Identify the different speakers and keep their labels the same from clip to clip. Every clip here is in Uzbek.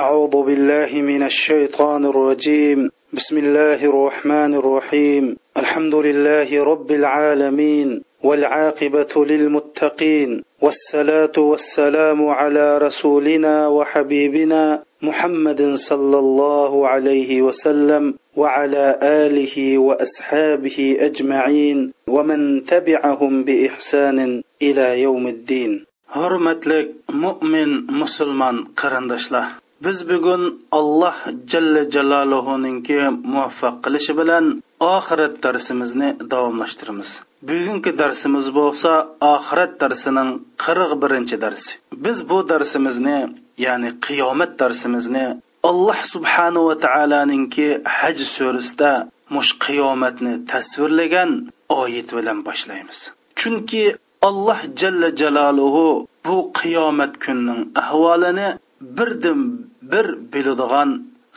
Speaker 1: أعوذ بالله من الشيطان الرجيم. بسم الله الرحمن الرحيم. الحمد لله رب العالمين والعاقبة للمتقين. والصلاة والسلام على رسولنا وحبيبنا محمد صلى الله عليه وسلم وعلى آله وأصحابه أجمعين ومن تبعهم بإحسان إلى يوم الدين. Hurmatli mo'min musulmon qarindoshlar biz bugun alloh jalla jaloluhuninki muvaffaq qilishi bilan oxirat darsimizni davomlashtiramiz. Bugungi darsimiz bo'lsa oxirat darsining qirq birinchi darsi. Biz bu darsimizni ya'ni qiyomat darsimizni alloh subhanahu va taoloninki haj surasida mush qiyomatni tasvirlagan oyat bilan boshlaymiz. Chunki alloh jalla jaloluhu bu qiyomat kunning ahvolini birdan bir biladigan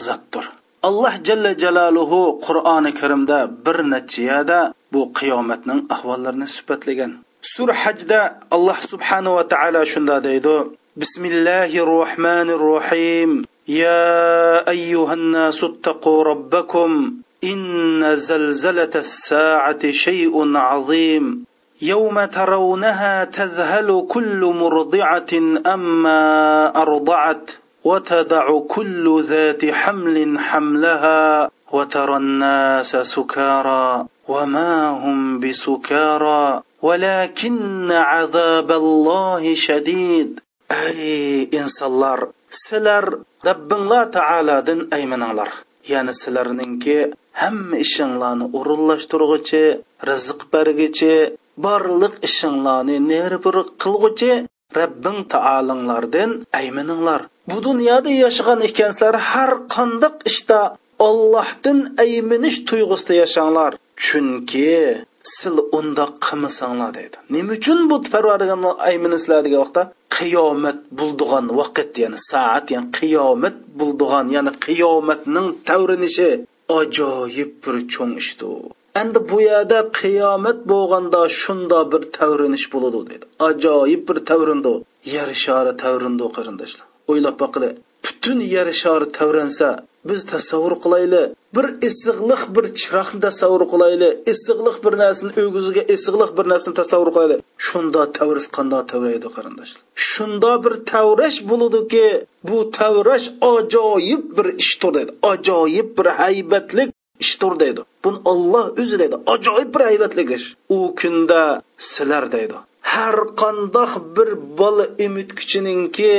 Speaker 1: zotdir alloh jalla jaloluhu qur'oni karimda bir necha yerda bu qiyomatning ahvollarini sifatlagan sur hajda alloh subhanahu va taolo shunda deydi bismillahi rohmanir rohim يا أيها الناس اتقوا ربكم إن زلزلة الساعة شيء عظيم يوم ترونها تذهل كل مرضعة أما أرضعت وتدع كل ذات حمل حملها وترى الناس سكارى وما هم بسكارى ولكن عذاب الله شديد أي إنسانlar sizlar Rabbinglar taolodan aymaninglar ya'ni sizlarninki hamma ishinglarni o'rinlashtirg'uchi rizq bergichi barliq ishinglarni neri bir qilg'uchi rabbing taolinglardan aymaninglar bu dunyoda yashagan ekansizlar har qandoq ishda ollohdan ayminish tuyg'usida yashanglar chunki sil unda qilmasanglar deydi. Nima uchun bu parvardigorni ayminisizlar degan vaqtda qiyomat bo'ldigan vaqt ya'ni soat ya'ni qiyomat bo'ldigan ya'ni qiyomatning tavrinishi ajoyib bir cho'ng ishdir endi bu yerda qiyomat bo'lganda shunda bir tavrinish bo'ladi deydi. Ajoyib bir tavrindi yer shari tavrindi qarindoshlar. O'ylab boqili butun yer shori tavransa biz tasavvur qilayli bir issiqliq bir chiroqni tasavvur qilayli issiqliq bir narsani o'giziga issiqliq bir narsani tasavvur qilayli. Shunda tavris qandoq tavraydi qarindoshlar? Shunda bir tavrash bo'ludiki bu tavrash ajoyib bir ishdir deydi. Ajoyib bir haybatlik ishdir deydi. Buni olloh o'zi deydi. Ajoyib bir haybatlik ish. U kunda sizlar deydi. Har qandoq bir bola emitkuchininki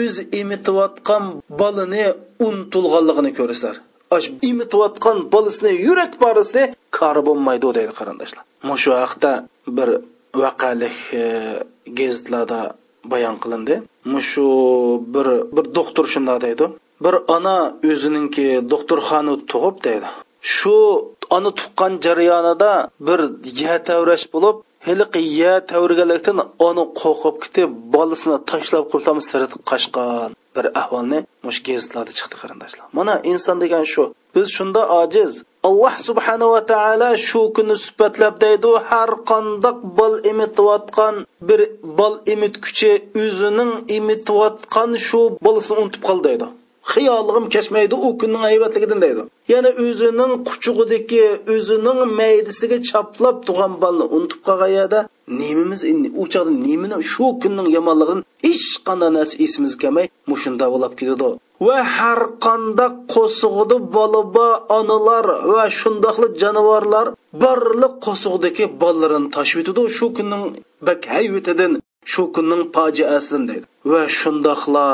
Speaker 1: o'z emitayotgan bolani unutilganligini ko'rasizlar ash emitayotgan bolasini yurak borisini kori bo'lmaydi deydi qarindoshlar. Mushu haqda bir vaqalik e, gazetlarda bayon qilindi. Mushu bir bir doktor shunday deydi. Bir ona o'zininki doktorxona tug'ib deydi. Shu ona tuqqan jarayonida bir yatavrash bo'lib hiliqi ya tavrgalikdan oni qo'rqib ketib bolasini tashlab qo'ysam sirit qochgan bir ahvolni mush gazetlarda chiqdi qarindoshlar. Mana inson degan shu. Biz shunda ojiz. Alloh subhanahu va taolo shu kunni sifatlab deydi har qandoq bol emitayotgan bir bol emitkuchi o'zining emitayotgan shu bolasini unutib qoldi deydi. Xiyolig'im kechmaydi u kunning aybatligidan deydi. Yana o'zining quchug'idagi o'zining maydisiga chaplab tug'an bolani unutib qolgan yerda nemimiz u chog'da nemini shu kunning yomonligidan hech qanday narsa esimizga kelmay mushunda bo'lib ketadi. Va har qandoq qo'sig'ida bolaba onalar va shundoqli jonivorlar barliq qo'sig'idagi bolalarini tashib o'tadi shu kunning bak hayvatidan shu kunning fojiasidan deydi. Va shundoqla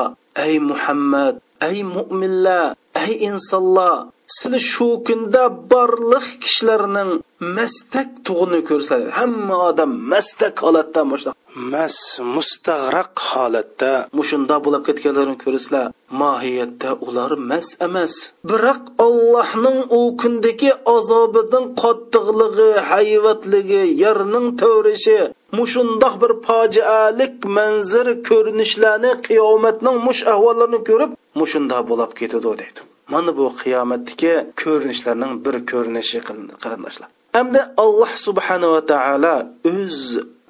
Speaker 1: ey muhammad ey mo'minlar ey insonlar sizlar shu kunda barliq kishilarning mastak tug'ini ko'rsatadi. Hamma odam mastak holatda boshla mas mustag'raq holatda mushunda bo'lib ketganlarini ko'rsizlar mohiyatda ular mas emas. Biroq allohning u kundagi azobidan qattiqligi hayvatligi yerning tavrishi mushundoq bir fojialik manzir ko'rinishlarni qiyomatning mush ahvollarini ko'rib mushunda bo'lib ketadi deydi. Mana bu qiyomatdagi ko'rinishlarning bir ko'rinishi qarindoshlar. Hamda alloh subhanava taolo o'z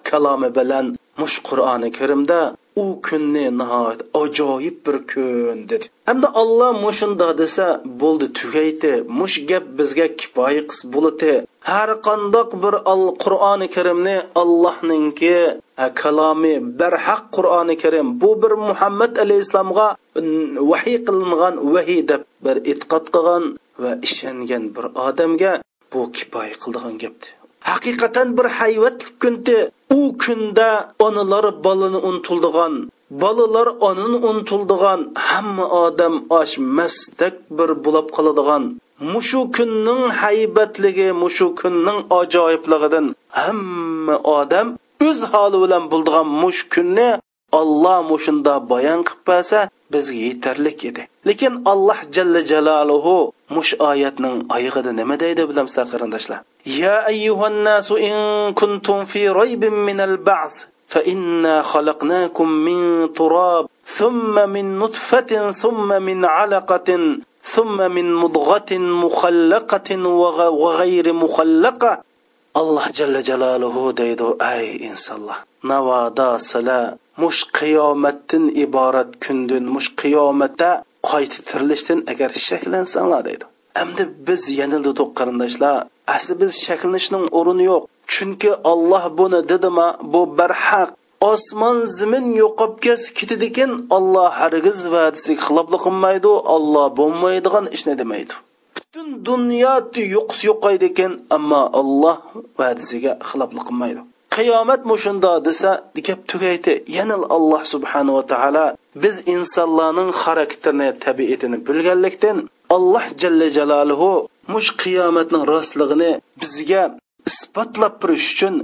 Speaker 1: kalomi bilan mush qur'oni karimda
Speaker 2: u kunni nihoyat ajoyib bir kun dedi. Hamda olloh mushunda desa bo'ldi tugaydi. Mush gap bizga kifoya qis bo'ladi. Har qandoq bir al qur'oni karimni allohninki e, kalomi barhaq qur'oni karim bu bir muhammad alayhissalomga vahiy qilingan vahiy deb bir e'tiqod qilgan va ishongan bir odamga bu kifoya qildigan gapdi haqiqatan bir hayvatlik kundi u kunda onalar bolani unutildigan bolalar onani unutildigan hamma odam osh mastak bir bulab qoladigan mushu kunning haybatligi mushu kunning ajoyibligidan hamma odam o'z holi bilan bo'ldigan mush kunni olloh mushunda bayon qilib bersa bizga yetarlik edi lekin alloh jalla jaloluhu mush oyatning oyig'ida nima deydi bilamsizlar qarindoshlar ya ayyuhan nasu in kuntum fi raybin min al ba'th فإنا خلقناكم من تراب ثم من نطفة ثم من علقة ثم من مضغة مخلقة وغير مخلقة alloh jalla jalaluhu deydi ay insonlar navoda sila mush qiyomatdan iborat kundan mush qiyomatda qayta tirilishdan agar shaklansanglar deydi. Endi biz yanildik qarindoshlar asli biz shaklanishning o'rni yo'q. Chunki olloh buni dedima bu barhaq osmon zimin yo'qolib ketadi ekan olloh hargiz vadisiga xiloflik qilmaydi olloh bo'lmaydigan ishni demaydi butun dunyo yo'qsi yo'qaydi ekan ammo alloh va'dasiga xiloflik qilmaydi. Qiyomat mushunda desa gap tugaydi. Yana alloh subhanava taolo biz insonlarning xarakterini tabiatini bilganlikdan alloh jalla jalolihu mush qiyomatning rostligini bizga isbotlab turish uchun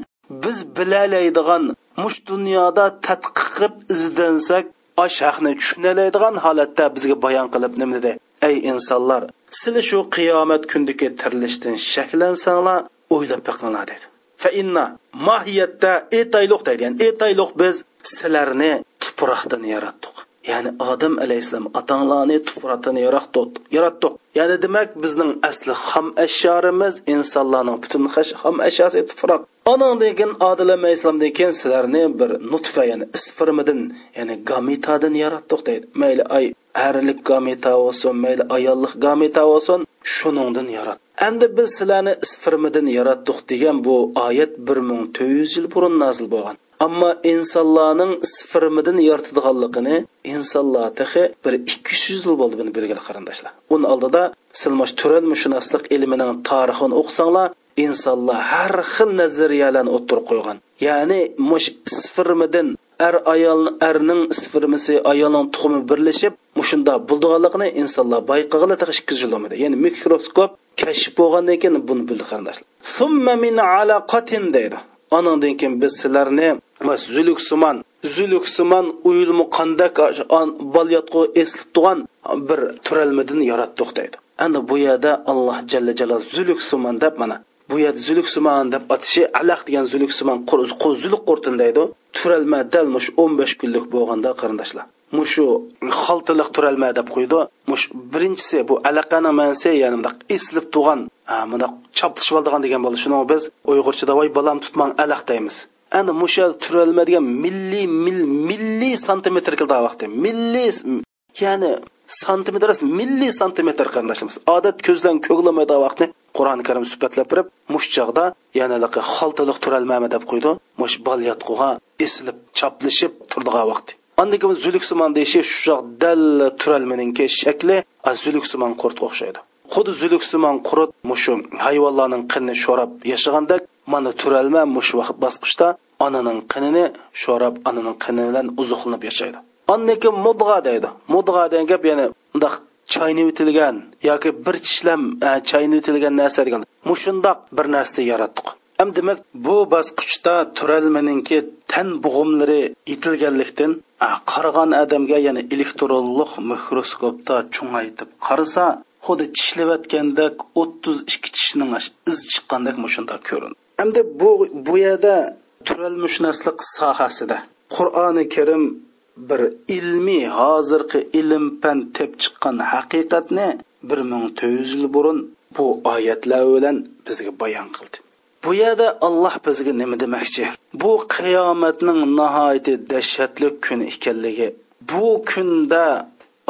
Speaker 2: biz bilalaydigan mush dunyoda tadqiq qilib izdansak osh haqni tushunalaydigan holatda bizga bayon qilib nima dedi? Ey insonlar sizlar shu qiyomat kundagi tirilishdan shaklansanglar o'ylab biqinglar dedi. Fa inna mohiyatda etayluq deydi. Ya'ni etayluq biz sizlarni tuproqdan yaratdik. Ya'ni odam alayhissalom otanglarni tuproqdan yaratdik. Yaratdik. Ya'ni demak bizning asli xom ashyorimiz insonlarning butun xom ashyosi tuproq. Onandan keyin odil alayhissalomdan keyin sizlarni bir nutfa ya'ni isfirmidan ya'ni gamitadan yaratdik deydi. Mayli ay erlik gamita bo'lsin mayli ayollik gamita bo'lsin shuningdan yarat. Endi biz sizlarni isfirmidan yaratdik degan bu oyat bir ming to'rt yuz yil burun nozil bo'lgan. Ammo insonlarning sifirmidan yoritadiganligini insonlar tahi bir ikki yuz yil bo'ldi buni bilgan qarindoshlar. Uni oldida silmosh turalmushunoslik ilmining tarixini o'qisanglar insonlar har xil nazariyalarni o'ttirib qo'ygan. Ya'ni mush sifirmidan er ayol erning sifirmisi ayolning tuxumi birlashib mushunda bo'ldiganligini insonlar bayqag'ila taqish ikki ya'ni mikroskop kashf bo'lgandan keyin buni bildi qarindoshlar. Summa min alaqatin deydi. Anandan keyin biz sizlarni zuluksimon zuluksimon uyulmu qandak bolyotqu eslib turgan bir turalmidan yaratdik deydi. Endi bu yerda alloh jalla jalol zuluksimon deb mana bu yer zuluksimon deb atishi alaq degan zuluksimon zuluk qurtin deydi turalma dal mush o'n besh kunlik bo'lganda qarindoshlar. Mushu xaltiliq turalma deb qo'ydi. Mush birinchisi bu alaqani mansi ya'ni bundoq eslib turgan bundoq choplashib oldigan degan bo'ldi. Shuni biz uyg'urchada voy balam tutmang alaq deymiz. Ana musha turalma degan milliy mil milliy santimetr keldi vaqti milliy ya'ni santimetr emas milliy santimetr qarindoshimiz. Odat ko'zlan ko'glamaydi vaqtni qur'oni karim sifatlab berib mush chog'da yana xoltaliq turalmami deb qo'ydi. Mush balyatquga esilib choplashib turdigan vaqti andan keyin zuluksimon deyishi shu choq dal turalmaninki shakli zuluksimon qurtga o'xshaydi. Xuddi zuluksimon qurut mushu hayvonlarning qinini sho'rab yashagandak mana turalma mush vaqt bosqichda onaning qinini sho'rab onaning qini bilan uzuqlanib yashaydi. Andan keyin mudg'a deydi. Mudg'a degan gap ya'ni bundoq chaynab o'tilgan yoki bir tishlam e, chaynab o'tilgan narsa degan. Mushundoq bir narsani yaratdik ham demak bu bosqichda turalmaninki tan bug'umlari yetilganlikdan e, qaragan odamga ya'ni elektronlik mikroskopda cho'ngaytib qarasa xuddi tishlayotgandek o'ttiz ikki tishning iz chiqqandek mushundoq ko'rindi. Hamda bu bu yerda turalmushnaslik sohasida qur'oni karim bir ilmiy hozirgi ilm fan tep chiqqan haqiqatni bir ming to'rt yuz yil burun bu oyatlar bilan bizga bayon qildi. Bu yerda alloh bizga nima demoqchi? Bu qiyomatning nihoyatda dahshatli kun ekanligi bu kunda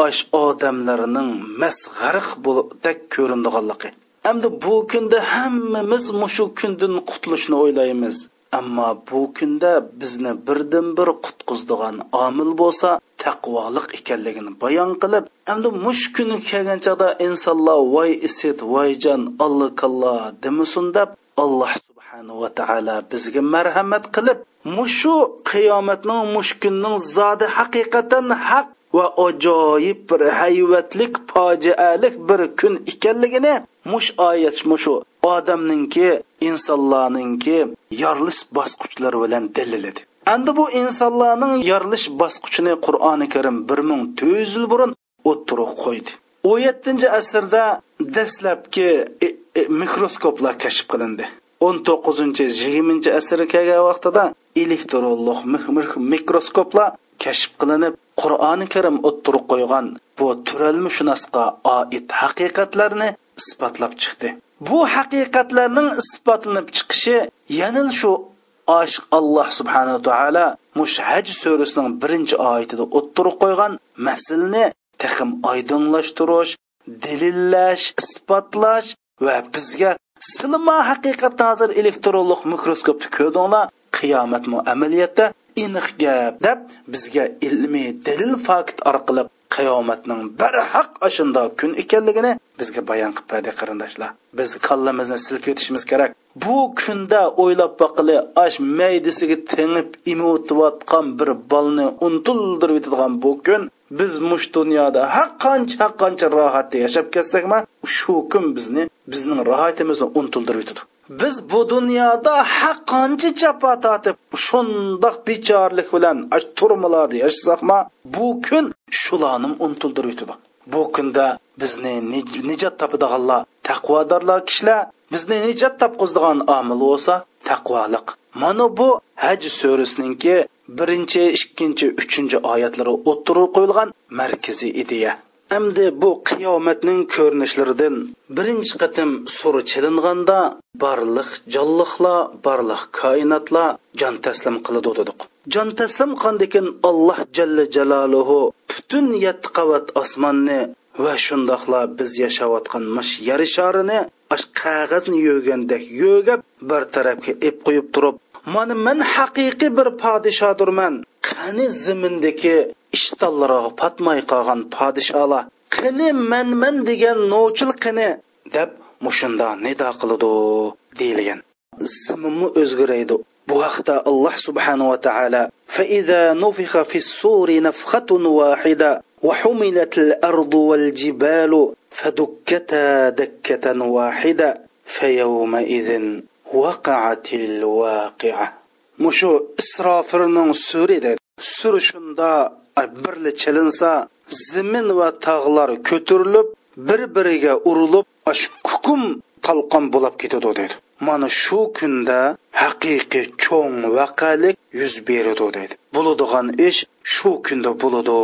Speaker 2: osh odamlarning masg'ariq bo'ldak ko'rindiganligi. Hamda bu kunda hammamiz mushu kundan qutulishni o'ylaymiz. Ammo bu kunda bizni birdan bir qutqizdigan omil bo'lsa taqvoliq ekanligini bayon qilib hamda mush kuni kelgan chog'da insonlar voy isit voyjon allikalla demasin deb alloh subhanahu va taolo bizga marhamat qilib mushu qiyomatning mushkunning zodi haqiqatan haq va ajoyib bir hayvatlik fojialik bir kun ekanligini mush oyat mushu. Odamninki insonlarninki yorilish bosqichlari bilan daliladi. Endi bu insonlarning yorilish bosqichini qur'oni karim bir ming to'rt yil burun o'ttirib qo'ydi. O'n yettinchi asrda dastlabki e, e, mikroskoplar kashf qilindi. o'n to'qqizinchi yigirmanchi asr kelgan vaqtida elektronlik mikroskoplar kashf qilinib qur'oni karim o'ttirib qo'ygan bu turalmishunosga oid haqiqatlarni isbotlab chiqdi. Bu haqiqatlarning isbotlanib chiqishi yana shu oshiq alloh subhanaa taolo mush haj surasining birinchi oyatida o'ttirib qo'ygan masalni taxim oydinlashtirish dalillash isbotlash va bizga sinima haqiqatni hozir elektronlik mikroskopda ko'rdinglar qiyomat mu amaliyotda aniq gap deb bizga ilmiy dalil fakt orqali qiyomatning barhaq ashunda kun ekanligini bizga bayon qilib berdi qarindoshlar. Biz kallamizni silkitishimiz kerak. Bu kunda o'ylab boqili ash maydisiga tengib imotiyotgan bir bolni untildirib yetadigan bu kun biz mush dunyoda har qancha har qancha rohatda yashab ketsakmi shu kun bizni bizning rohatimizni untildirib yetadi. Biz bu dunyoda har qancha chapa tortib shundoq bechorlik bilan turmalarda yashasaqmi bu kun shularni untildirib bu kunda bizni nijot topadiganlar taqvodorlar kishilar bizni nijot topqizdigan omil bo'lsa taqvoliq. Mana bu haj surasininki birinchi ikkinchi uchinchi oyatlari o'ttirib qo'yilgan markaziy ideya. Әмді bu qiyomatning ko'rinishlaridan birinchi qatim сұры chalinganda барлық jonliqlar барлық koinotlar jon taslim qiladi dedik. Jon taslim қандекен alloh jalla jaloluhu butun yetti qavat osmonni va shundoqla biz yashayotgan mash yer sharini ash qog'ozni yo'gandek yo'gab bir tarafga ep qo'yib turib mana man haqiqiy bir podshodurman qani zimindagi ishtallariga patmay qolgan podsholar qani man man degan novchil qani deb mushunda nido qiladi deyilgan zimimni o'zgaraydi bu haqda alloh subhanahu va taolo فإذا نفخ في الصور نفخة واحدة وحملت الأرض والجبال فدكتا دكة واحدة فيومئذ وقعت الواقعة isrofirning suri deydi suri shunda birli chilinsa zimin va tog'lar ko'tarilib bir biriga urilib shu kukum talqon bo'lib ketadi dedi. Mana shu kunda haqiqiy cho'ng vaqalik yuz beradi dedi. Bo'ladigan ish shu kunda bo'ladi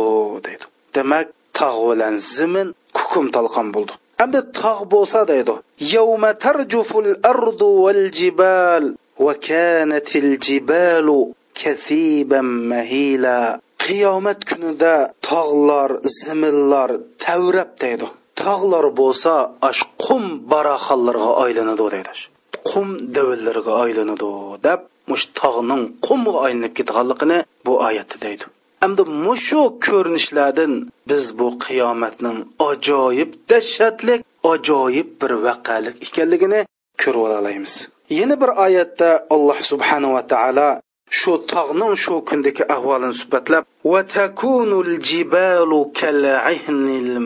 Speaker 2: dedi. Demak tog' bilan zimin kukum talqon bo'ldi. Endi tog' bo'lsa deydi yavma tarjuful ardu val jibal va kanatil jibalu kasiban mahila. Qiyomat kunida tog'lar zimillar tavrab deydi. Tog'lar bo'lsa ash qum baraxallarga aylanadi deydi qum davillariga aylanadi deb mush tog'ning qumga aylanib ketganligini bu oyatda deydi. Hamda mushu ko'rinishlardan biz bu qiyomatning ajoyib dahshatlik ajoyib bir vaqalik ekanligini ko'rib olamiz yana bir oyatda alloh subhanava taolo shu tog'ning shu kundagi ahvolini sifatlab va takunul jibalu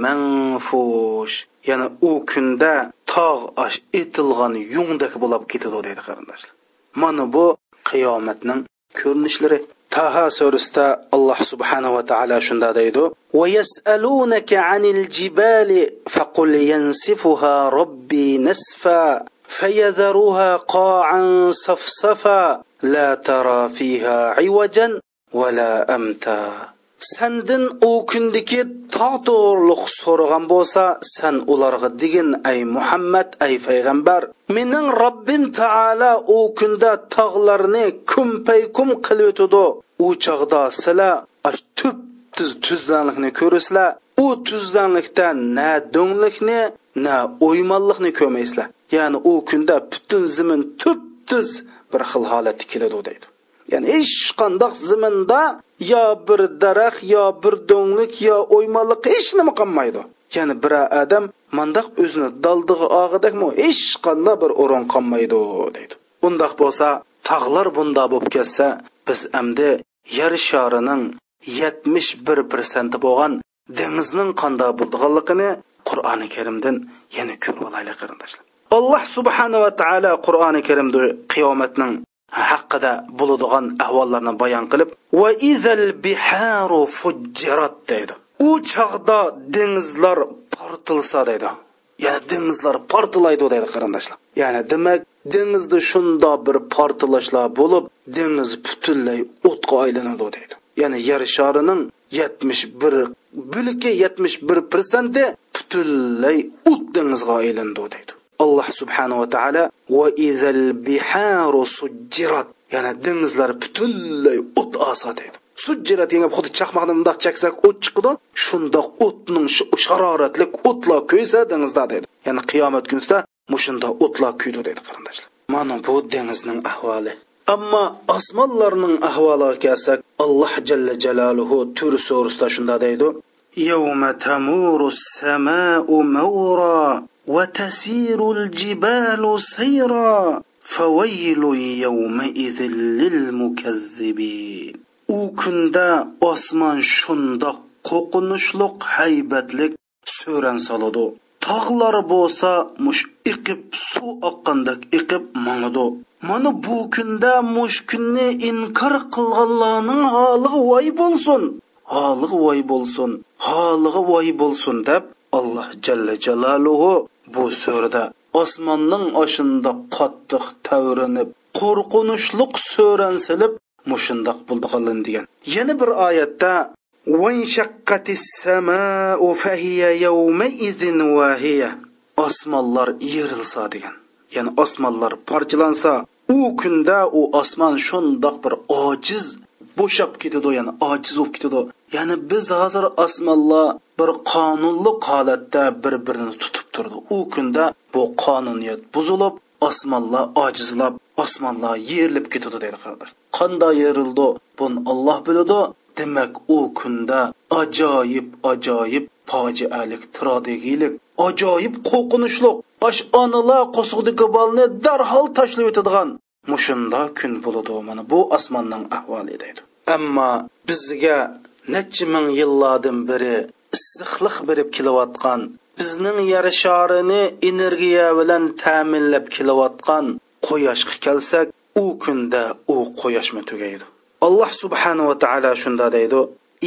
Speaker 2: manfush. Yana u kunda tog' osh etilgan yungdak bo'lib ketadi deydi qarindoshlar. Mana bu qiyomatning ko'rinishlari. Taha surasida alloh subhanahu va taolo shunda deydi va yasalunaka anil jibali faqul yansifuha robbi nasfa. فيذرها قاعا صفصفا لا ترى فيها عوجا ولا أمتا sandin u kundagi tog' to'g'riliq so'ragan bo'lsa san ularga degin ay muhammad ay payg'ambar mening robbim taala u kunda tog'larni kumpay kum qilib o'tidi u chog'da sizlar tup tuz tuzlanlikni ko'rasizlar u tuzlanlikda na do'nglikni na o'ymonlikni ko'rmaysizlar Ya'ni u kunda butun zimin tup tuz bir xil holatda keladi deydi. Ya'ni hech qandoq ziminda yo bir daraxt yo bir do'nglik yo o'ymaliq hech nima qolmaydi. Ya'ni bir odam mandaq o'zini daldig'i og'idakmi hech qanday bir o'rin qolmaydi deydi. Bundoq bo'lsa tog'lar bunda bo'lib ketsa biz endi yer sharining yetmish bir persenti bo'lgan dengizning qanday bo'lganligini qur'oni karimdan yana ko'rib olaylik qarindoshlar. Alloh subhanava taolo qur'oni karimda qiyomatning haqida bo'ladigan ahvollarni bayon qilib va izal biharu fujjirat deydi. U chog'da dengizlar portilsa deydi. Ya'ni dengizlar portilaydi deydi qarindoshlar. Ya'ni demak dengizda shundoq bir portilashlar bo'lib dengiz butunlay o'tga aylanadi deydi. Ya'ni yer sharining yetmish bir bo'liki yetmish bir prosenti butunlay o't dengizga aylandi deydi. alloh subhanava taolo va izal biharu sujjirat yana dengizlar butunlay o't osa deydi sujjirat degan xuddi chaqmoqni bundoq chaksak o't chiqadi shundoq o'tning sharoratli o'tlar kuysa dengizda deydi ya'ni qiyomat kunisida mushunda o'tlar kuydi deydi qarindoshlar mana bu dengizning ahvoli ammo osmonlarning ahvoliga kelsak alloh jalla jalaluhu tur so'risida shunda deydi يوم تمور السماء مورا وتسير الجبال سيرا فويل يومئذ للمكذبين u kunda osmon shundoq qo'rqinchliq haybatlik so'ran soladi tog'lar bo'lsa mush iqib suv oqqandek iqib mangadi mana bu kunda mush kunni inkor qilganlarning holiga voy bo'lsin holiga voy bo'lsin holiga voy bo'lsin deb alloh jalla jalaluhu bu surada osmonning oshinda qattiq tavrinib qo'rqinishliq so'ran silib mushundoq bo'ldiqilin degan. Yana bir oyatda osmonlar yerilsa degan. Ya'ni osmonlar parchalansa u kunda u osmon shundoq bir ojiz bo'shab ketadi ya'ni ojiz bo'lib ketadi. Ya'ni biz hozir osmonlar bir qonunli holatda bir birini tutib turdi u kunda bu qonuniyat buzilib osmonlar ojizlab osmonlar yerilib ketadi deydi qardosh qanday yerildi buni olloh biladi demak u kunda ajoyib ajoyib fojialik tragiyalik ajoyib qo'rqinchli osh onalar qo'sug'dagi bolni darhol tashlab o'tadigan mushunda kun bo'ladi mana bu osmonning ahvoli deydi. Ammo bizga necha ming yillardan beri issiqlik berib kelayotgan bizning yer sharini energiya bilan ta'minlab kelayotgan quyoshga kelsak u kunda u quyoshmi tugaydi? Alloh subhanava taolo shunda deydi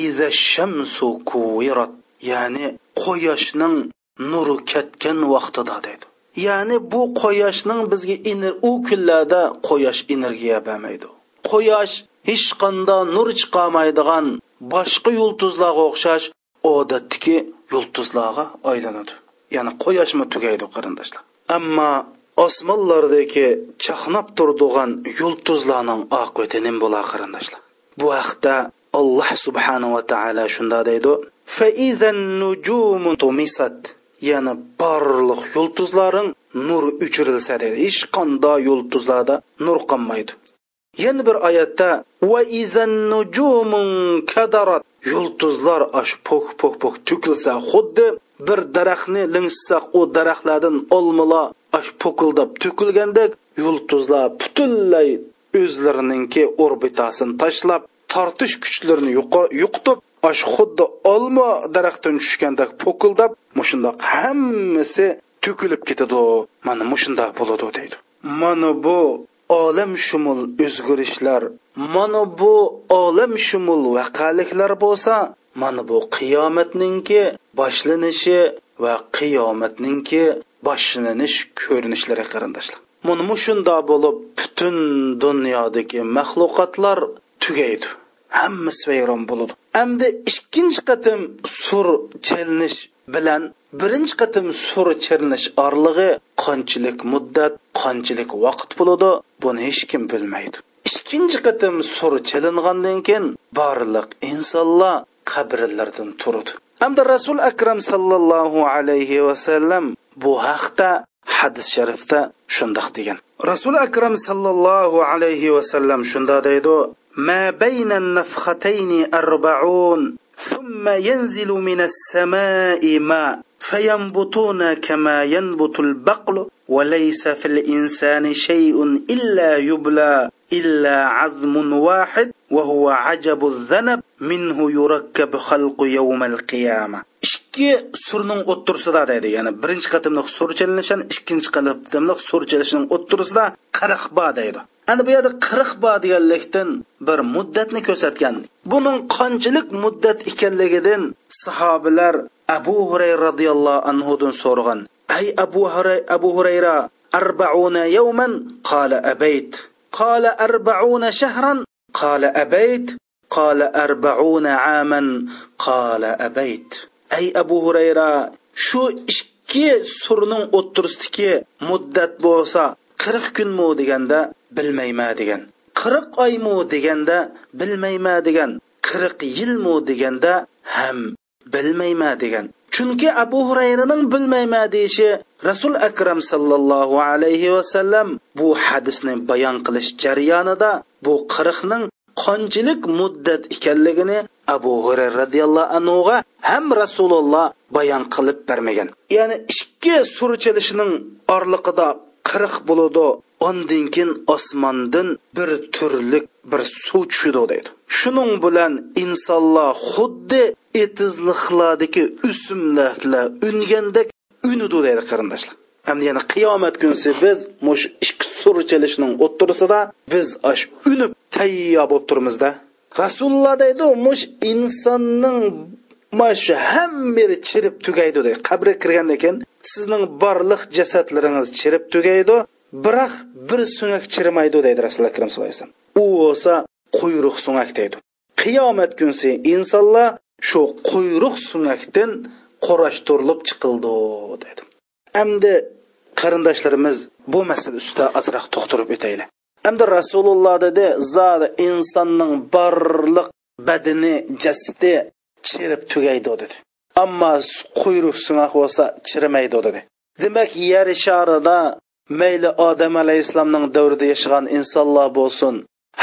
Speaker 2: iza shamsu kuvirat ya'ni quyoshning nuri ketgan vaqtida deydi. Ya'ni bu quyoshning bizga u kunlarda quyosh energiya bermaydi. Quyosh hech qanday nur chiqolmaydigan boshqa yulduzlarga o'xshash odatdagi yulduzlarga aylanadi. Ya'ni quyoshmi tugaydi qarindoshlar. Ammo osmonlardagi chaqnab turdigan yulduzlarning oqibati nim bo'lar qarindoshlar. Bu haqda alloh subhanava taolo shunda deydi ya'ni barliq yulduzlaring nur uchirilsa deydi. Hech qanday yulduzlarda nur qolmaydi. Yana bir oyatda va izan nujumun kadarat. Yulduzlar ash pok pok pok to'kilsa xuddi bir daraxtni lingssak u daraxtlardan olmalar ash pokildab to'kilgandek yulduzlar butunlay o'zlarininki orbitasini tashlab tortish kuchlarini yo'qotib ash xuddi olma daraxtdan tushgandek pokildab mushundoq hammasi to'kilib ketadi mana mushundoq bo'ladi deydi. Mana bu olam shumul o'zgarishlar mana bu olam shumul vaqaliklar bo'lsa mana bu qiyomatninki boshlanishi va qiyomatninki boshlanish ko'rinishlari qarindoshlar. Mana mushunda bo'lib butun dunyodagi maxluqotlar tugaydi hammasi vayron bo'ladi. Әмді ikkinchi qatim sur chalinish bilan birinchi qatim sur chalinish orlig'i qanchalik muddat qanchalik vaqt bo'ladi buni hech kim bilmaydi ikkinchi qatim sur chelingandan keyin barliq insonlar qabrlardan turdi hamda rasul akram sallallohu alayhi vasallam bu haqda hadis sharifda shundoq degan rasul akram sallallohu alayhi vasallam shunda deydi ما بين النفختين أربعون ثم ينزل من السماء ماء فينبتون كما ينبت البقل وليس في الإنسان شيء إلا يبلى إلا عظم واحد وهو عجب الذنب منه يركب خلق يوم القيامة ikki surning o'ttirisida deydi ya'ni birinchi qatimliq sur chalinishan ikkinchi qatimliq sur chalishning o'ttirisida qirq ba deydi ana bu yerda qirq ba deganlikdan bir muddatni ko'rsatgan buning qanchalik muddat ekanligidan sahobalar abu hurayra roziyallohu anhudan so'ragan ay abu huray abu hurayra arbauna yawman? Qala abayt. Qala arbauna shahran? Qala abayt. Qala arbauna aman qala abayt. Ay abu hurayra shu ikki surning o'ttirisidagi muddat bo'lsa qirq kunmi? deganda bilmayman degan. Qirq oymi? deganda bilmayman degan. Qirq yilmi? deganda ham bilmayma degan. Chunki abu hurayraning bilmayma deyishi rasul akram sallallohu alayhi vasallam bu hadisni bayon qilish jarayonida bu qirqning qanchalik muddat ekanligini abu hurayra roziyallohu anhuga ham rasululloh bayon qilib bermagan. Ya'ni ikki surchilishning orliqida qirq bo'ladi ondan keyin osmondan bir turlik bir suv tushidi deydi. Shuning bilan insonlar xuddi etizliqlardagi o'simliklar ungandek unidi deydi qarindoshlar. Hamda yana qiyomat kunsi biz mush ikki sur chalishning o'ttirisida biz ash unib tayyor bo'lib turamizda rasululloh deydi mush insonning mana shu hammari chirib tugaydi deydi. Qabrga kirgandan keyin sizning barliq jasadlaringiz chirib tugaydi. Biroq bir sunak chirimaydi deydi rasululloh akram sallallohu alayhi vasallam. U bo'lsa quyruq sunak deydi. Qiyomat kunsi insonlar shu quyruq sunakdan qorashtirilib chiqildi dedi endi qarindoshlarimiz bu masala ustida ozroq to'xtirib o'taylik. Endi rasululloh dedi zodi insonning barliq badini jasdi chirib tugaydi dedi. Ammo quyruq sunak bo'lsa chirimaydi dedi. Demak yer sharida mayli odam alayhissalomning davrida yashagan insonlar bo'lsin.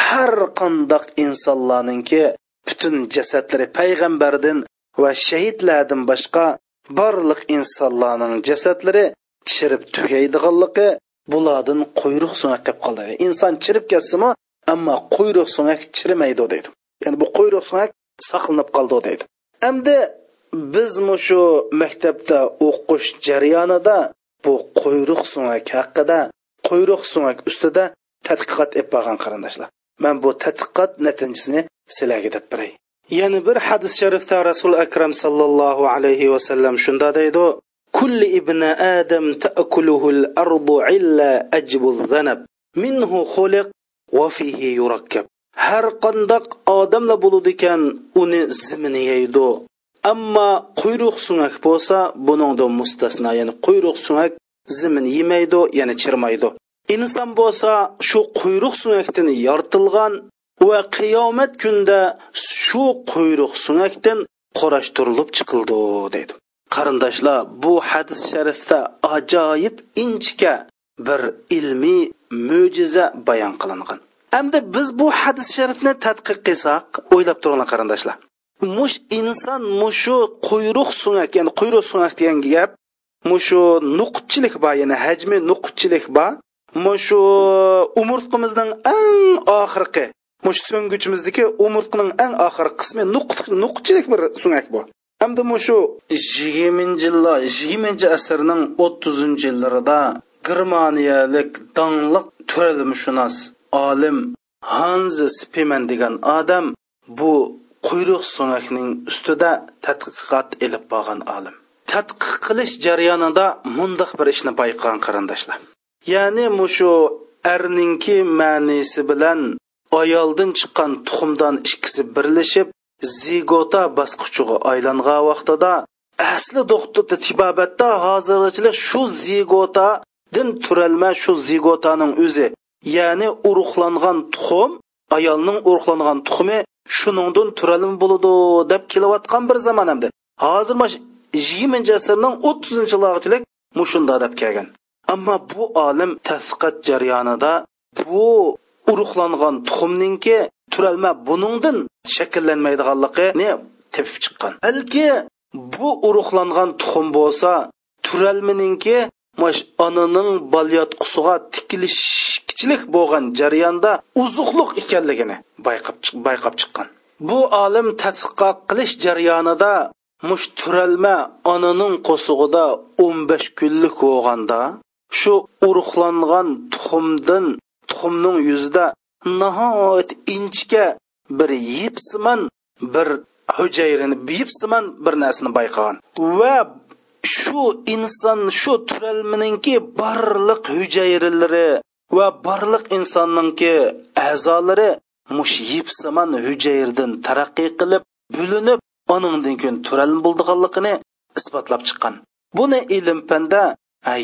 Speaker 2: Har qandoq insonlarninki butun jasadlari payg'ambardan va shahidlardan boshqa barliq insonlarning jasadlari chirib tugaydiganligi bulardan quyruq sunak qilib qoldi. Inson chirib ketsinmi ammo quyruq sunak chirimaydi deydi. Ya'ni bu quyruq sunak saqlanib qoldi deydi. Endi biz shu maktabda o'qish jarayonida bu qo'yruq sumak haqida qo'yruq sumak ustida tadqiqot ep bo'lgan qarindoshlar. Man bu tadqiqot natijasini sizlarga deb beray yana bir hadis sharifda rasul akram sallallohu alayhi vasallam shunda deydi kulli ibn adam ta'kuluhul ardu illa ajbu zanab minhu xuliq va fihi yurakkab. Har qandoq odamla bo'ladi ekan uni zimini yeydi. Ammo quyruq sunak bo'lsa buningda mustasno ya'ni quyruq sunak zimin yemaydi ya'ni chirmaydi. Inson bo'lsa shu quyruq sunakdan yoritilgan va qiyomat kunda shu quyruq sunakdan qorashtirilib chiqildi deydi. Qarindoshlar bu hadis sharifda ajoyib inchika bir ilmiy mo'jiza bayon qilingan. Hamda biz bu hadis sharifni tadqiq qilsak o'ylab turinglar qarindoshlar. Mush inson mushu quyruq sunak ya'ni quyruq sunak degan gap mushu nuqchilik bor ya'ni hajmi nuqchilik bor. Mushu umurtqimizning eng oxirgi mush so'ngguchimizdagi umurtqining eng oxirgi qismi nuqchilik bir sunak bu. Hamda mushu yigirmanchi yillar yigirmanchi asrning o'ttizinchi yillarida germaniyalik dongliq turalmishunos olim hans spimen degan odam bu quyruq so'nakning ustida tadqiqot ilib borgan olim. Tadqiq qilish jarayonida mundoq bir ishni payqagan qarindoshlar. Ya'ni mushu arninki ma'nisi bilan ayoldan chiqqan tuxumdan ikkisi birlashib zigota bosqichiga aylangan vaqtida asli doktorda tibobatda hozirchilik shu zigotadan turalma shu zigotaning o'zi ya'ni urug'langan tuxum ayolning urug'langan tuxumi shuningdan turalim bo'ladi deb kelayotgan bir zamon hamda hozir yigirmanchi asrning o'ttizinchi yillarchilik mushunda deb kelgan. Ammo bu olim tadqiqot jarayonida bu urug'langan tuxumninki turalma buningdan shakllanmaydiganligini tepib chiqqan. Balki bu urug'langan tuxum bo'lsa turalmininki mash onaning balyotqusiga tikilishchilik bo'lgan jarayonda uzuqliq ekanligini bayqab bayqab chiqqan. Bu olim tadqiqot qilish jarayonida mush turalma onaning qo'sug'ida 15 kunlik bo'lganda shu urug'langan tuxumdan tuxumning yuzida nihoyat inchga bir yipsiman bir hujayrani biyibsiman bir narsani bayqagan va shu inson shu turalmininki barliq hujayralari va barliq insonninki a'zolari mush yipsimon hujayrdan taraqqiy qilib bo'linib oningdan keyin turalm bo'ldiganligini isbotlab chiqqan. Buni ilm panda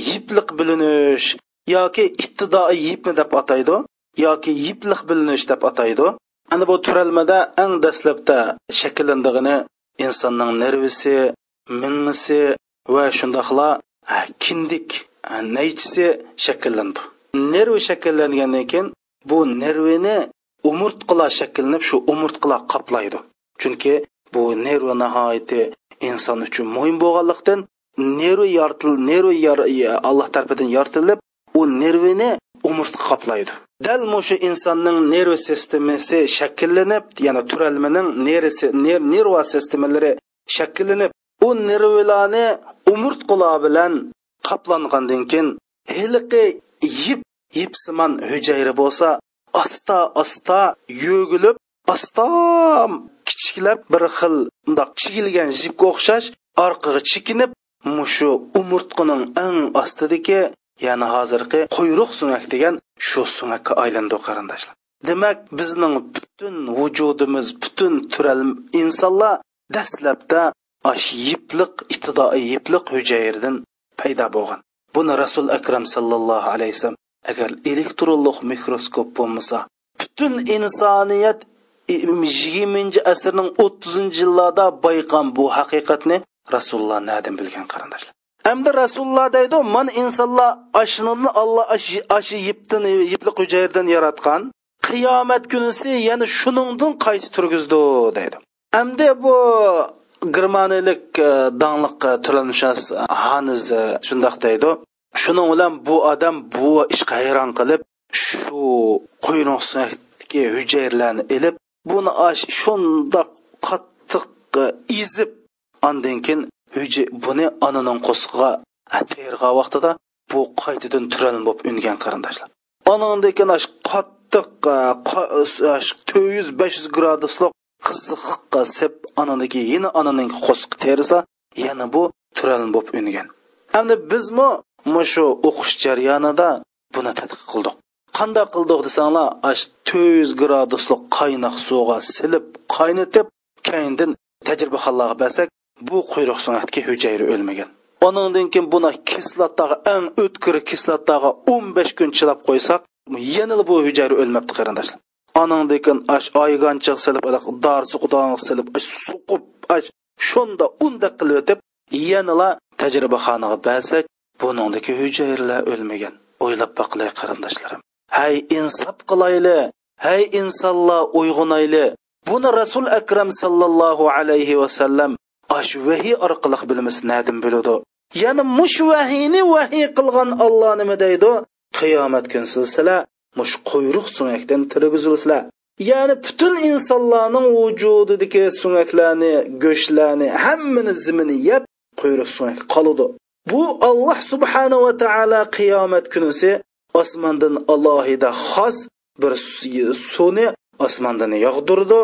Speaker 2: yipliq bilinish yoki ibtidoiy yipmi deb ataydi yoki yipliq bilinish deb ataydi. Ana bu turalmada eng dastlabda shakllandig'ini insonning nervisi mingisi va shundoqla kindik naychisi shakllandi. Nervi shakllangandan keyin bu nervini umurtqalar shakllanib shu umurtqalar qoplaydi. Chunki bu nervi nihoyati inson uchun muhim bo'lganlikdan nervi yoritil nervi alloh tarafidan yoritilib u nervini umurtqa qoplaydi. Dal mushu insonning nerv sistemasi shakllanib ya'ni turalmaning nervisi nerva sistemalari shakllanib u nervlarni umurtqalar bilan qoplangandan keyin hiliqi yip yipsimon hujayra bo'lsa asta asta yo'gilib asta kichiklab bir xil bundoq chigilgan jipga o'xshash orqaga chekinib mushu umurtqining eng ostidagi ya'ni hozirgi quyruq sunak degan shu sunakka aylandi qarindoshlar. Demak bizning butun vujudimiz butun tural insonlar dastlabda ash yipliq ibtidoiy yipliq hujayradan paydo bo'lgan buni rasul akram sallallohu alayhi vasallam agar elektronlik mikroskop bo'lmasa butun insoniyat yigirmanchi asrning o'ttizinchi yillarda bayqan bu haqiqatni rasululloh nadan bilgan qarindoshlar Әмді rasululloh deydi man insonlar ashnini Alloh ashi yipdan yipli hujayradan yaratgan. Qiyomat kunisi yana shuningdan qayta turgizdi deydi. Әмді bu germaniyalik e, dangliq turalmishas haniz e, shundoq deydi. Shuning bilan bu odam bu ishga hayron qilib, shu quyruqdagi hujayralarni ilib, buni shundoq qattiq e, izib, andan keyin buni onaning qo'sqig'a terg'a vaqtida bu qaytadan turalin bo'lib ungan qarindoshlar onandekin qattiq to'rt yuz besh yuz graduslik qissiqqa sep ananiki yana onaning qo'sq terisa yana bu turalin bo'lib ungan hamda bizmi shu o'qish jarayonida buni tadqiq qildik? Qanday qildik desanglar ash to'rt yuz graduslik qaynoq suvga silib qaynatib keyindan tajribaxonlarga bersak bu quyruq suratga hujayra o'lmagan. Onandan keyin buni kislotaga eng o'tkir kislotaga 15 kun chilab qo'ysak yana bu hujayra o'lmabdi qarindoshlar. Onandan keyin ash oyganchiq silib сукуп, аш silib унда кылып өтүп, unda qilib o'tib yanala tajribaxonaga bersak buningdagi hujayralar o'lmagan o'ylab boqilay qarindoshlarim. Hay insof qilayli hay insonlar uyg'onayli buni rasul akram sallallohu alayhi vasallam ash vahiy orqali bilimiz nadim bo'ladi. Ya'ni mush vahiyni vahiy qilgan olloh nima deydi? Qiyomat kun sizlar mush quyruq sunakdan tirgizilsizlar ya'ni butun insonlarning vujudidagi sunaklarni go'shtlarni hammani zimini yeb quyruq sunak qoladi. Bu alloh subhanava taolo qiyomat kunisi osmondan alohida xos bir suvni osmondan yog'dirdi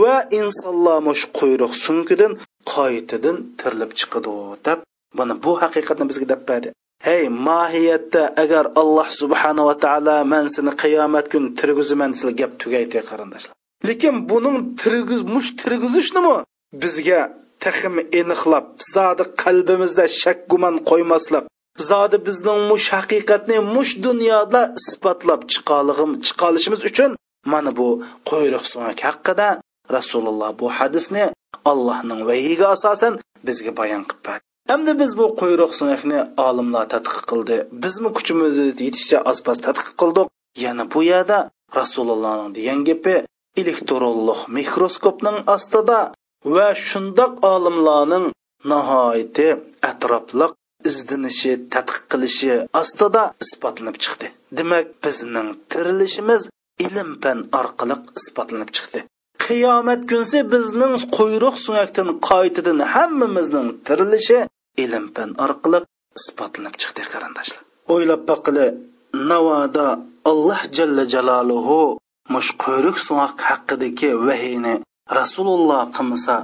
Speaker 2: va insonlar mush quyruq sunkidan qaytadan tirilib chiqadi deb mana bu haqiqatni bizga deb berdi. Hey mohiyatda agar alloh subhanava taolo men seni qiyomat kun tirgizaman sizlar gap tugaydi qarindoshlar. Lekin buning tirgiz mush tirgizishnimi bizga taxim aniqlab zodi qalbimizda shak gumon qo'ymaslik zodi bizning mush haqiqatni mush dunyoda isbotlab chiqalig'im chiqalishimiz uchun mana bu quyruq sunak haqida rasululloh bu hadisni allohning vahiyiga asosan bizga bayon qilib Әмді біз бұл құйрық сұнақны алымлар тадқиқ qildi Bizmi kuchimiz yetishcha oz-poz tadqiq qildik. Yana bu yerda Rasulullohning degan gapi elektronlik mikroskopning ostida va shundoq olimlarning nihoyati atrofliq izdinishi, tadqiq qilishi ostida isbotlanib chiqdi. Demak, bizning tirilishimiz ilm fan orqali isbotlanib chiqdi. qiyomat kunsi bizning quyruq suyakdan qaytidan hammamizning tirilishi ilm fan orqali isbotlanib chiqdi qarindoshlar. O'ylab baqili navoda alloh jalla jaloluhu mush quyruq suvoq haqidagi vahiyni rasululloh qilmasa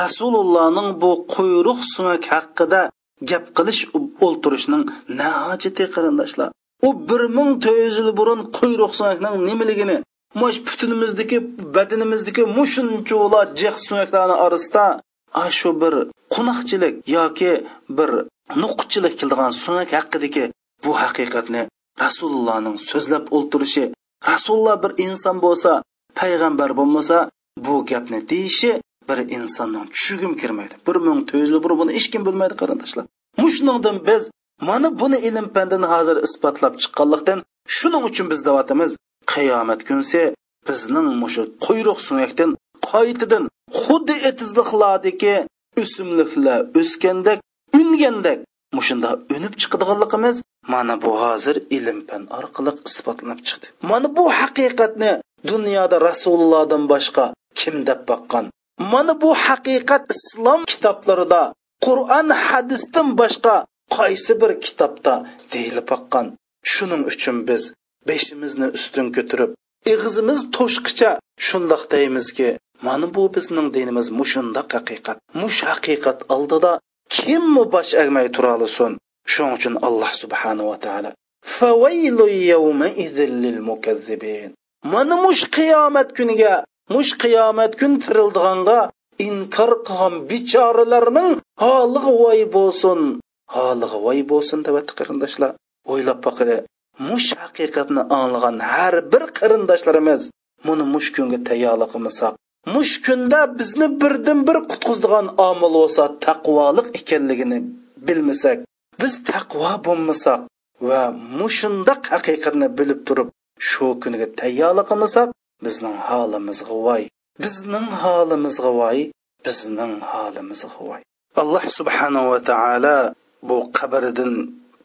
Speaker 2: rasulullohning bu quyruq suvoq haqida gap qilish o'ltirishning na hojati qarindoshlar. U bir ming to'rt yuz yil burun quyruq suvakning nimaligini mush putunimizdagi badanimizdagi mushunchola jiq suvaklarni orasida a shu bir qunaqchilik yoki bir nuqchilik qildigan so'ngak haqidagi bu haqiqatni rasulullohning so'zlab o'ltirishi rasululloh bir inson bo'lsa payg'ambar bo'lmasa bu gapni deyishi bir insonning tushugim kirmaydi bir ming to'rt yuz burun buni hech kim bilmaydi qarindoshlar. Mushningdan biz mana buni ilm pandini hozir isbotlab chiqqanlikdan shuning uchun biz deyapmiz qiyomat kunsi bizning mushu quyruq suyakdan qaytadan xuddi etizliqlardagi o'simliklar o'sgandek ungandek mushunda unib chiqadiganligimiz mana bu hozir ilm fan orqali isbotlanib chiqdi. Mana bu haqiqatni dunyoda rasulullohdan boshqa kim deb boqqan? Mana bu haqiqat islom kitoblarida qur'on hadisdan boshqa qaysi bir kitobda deyilib boqqan? Shuning uchun biz beshimizni ustun ko'tarib ig'zimiz to'shqicha shundoq deymizki mana bu bizning dinimiz mushundoq haqiqat. Mush haqiqat oldida kimmi bosh egmay tura olsin shuning uchun alloh subhanava taolo mana mush qiyomat kuniga mush qiyomat kun tirildiganga inkor qilgan bechoralarning holiga voy bo'lsin holiga voy bo'lsin deb qarindoshlar. O'ylab boqili mush haqiqatni anglagan har bir qarindoshlarimiz buni mush kunga tayyorlik qilmasak mush kunda bizni birdan bir qutqizdigan omil bo'lsa taqvoliq ekanligini bilmasak biz taqvo bo'lmasak va mushundoq haqiqatni bilib turib shu kuniga tayyorlik qilmasak bizning holimizga voy bizning holimizga voy bizning holimizga voy. Alloh subhanava taolo bu qabridan